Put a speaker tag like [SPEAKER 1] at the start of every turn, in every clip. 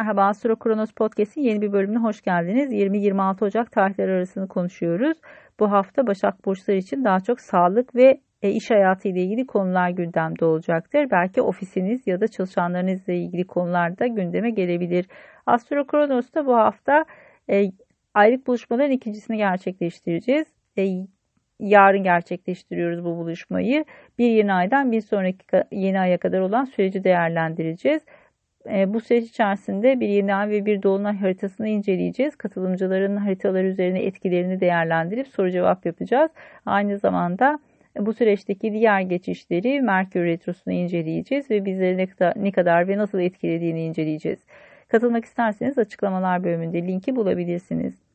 [SPEAKER 1] Merhaba Astro Kronos Podcast'in yeni bir bölümüne hoş geldiniz. 20-26 Ocak tarihleri arasını konuşuyoruz. Bu hafta Başak Burçları için daha çok sağlık ve e, iş hayatı ile ilgili konular gündemde olacaktır. Belki ofisiniz ya da çalışanlarınızla ilgili konular da gündeme gelebilir. Astro Kronos'ta bu hafta e, aylık buluşmaların ikincisini gerçekleştireceğiz. E, yarın gerçekleştiriyoruz bu buluşmayı. Bir yeni aydan bir sonraki yeni aya kadar olan süreci değerlendireceğiz. E, bu süreç içerisinde bir yeni ay ve bir dolunay haritasını inceleyeceğiz. Katılımcıların haritaları üzerine etkilerini değerlendirip soru cevap yapacağız. Aynı zamanda bu süreçteki diğer geçişleri Merkür Retrosu'nu inceleyeceğiz ve bizleri ne kadar ve nasıl etkilediğini inceleyeceğiz. Katılmak isterseniz açıklamalar bölümünde linki bulabilirsiniz.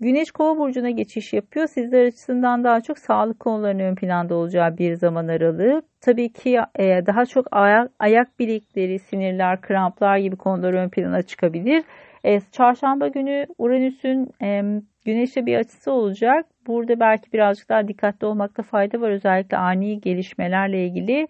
[SPEAKER 1] Güneş kova burcuna geçiş yapıyor. Sizler açısından daha çok sağlık konularının ön planda olacağı bir zaman aralığı. Tabii ki e, daha çok ayak, ayak bilikleri, sinirler, kramplar gibi konular ön plana çıkabilir. E, çarşamba günü Uranüs'ün Güneş'e bir açısı olacak. Burada belki birazcık daha dikkatli olmakta fayda var. Özellikle ani gelişmelerle ilgili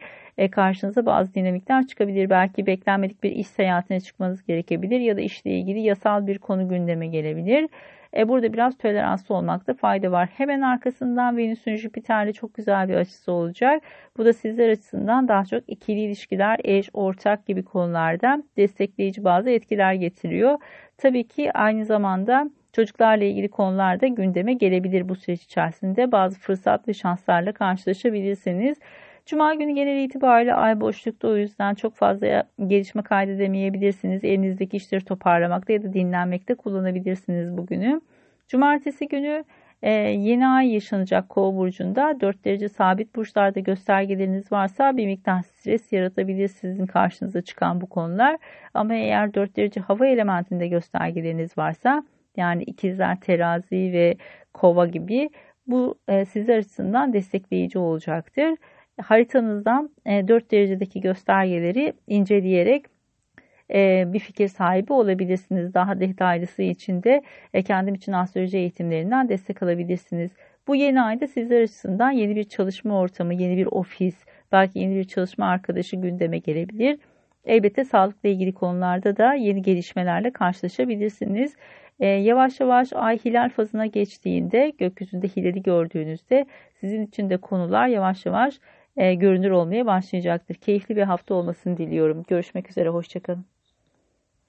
[SPEAKER 1] karşınıza bazı dinamikler çıkabilir. Belki beklenmedik bir iş seyahatine çıkmanız gerekebilir ya da işle ilgili yasal bir konu gündeme gelebilir. E, burada biraz toleranslı olmakta fayda var. Hemen arkasından Venüs'ün Jüpiter'le çok güzel bir açısı olacak. Bu da sizler açısından daha çok ikili ilişkiler, eş, ortak gibi konularda destekleyici bazı etkiler getiriyor. Tabii ki aynı zamanda çocuklarla ilgili konularda gündeme gelebilir bu süreç içerisinde. Bazı fırsat ve şanslarla karşılaşabilirsiniz. Cuma günü genel itibariyle ay boşlukta o yüzden çok fazla gelişme kaydedemeyebilirsiniz. Elinizdeki işleri toparlamakta ya da dinlenmekte kullanabilirsiniz bugünü. Cumartesi günü e, yeni ay yaşanacak kova burcunda 4 derece sabit burçlarda göstergeleriniz varsa bir miktar stres yaratabilir sizin karşınıza çıkan bu konular. Ama eğer 4 derece hava elementinde göstergeleriniz varsa yani ikizler, terazi ve kova gibi bu e, sizler açısından destekleyici olacaktır haritanızdan 4 e, derecedeki göstergeleri inceleyerek e, bir fikir sahibi olabilirsiniz. Daha detaylısı için de e, kendim için astroloji eğitimlerinden destek alabilirsiniz. Bu yeni ayda sizler açısından yeni bir çalışma ortamı, yeni bir ofis, belki yeni bir çalışma arkadaşı gündeme gelebilir. Elbette sağlıkla ilgili konularda da yeni gelişmelerle karşılaşabilirsiniz. Ee, yavaş yavaş ay hilal fazına geçtiğinde gökyüzünde hilali gördüğünüzde sizin için de konular yavaş yavaş e, görünür olmaya başlayacaktır. Keyifli bir hafta olmasını diliyorum. Görüşmek üzere, hoşçakalın.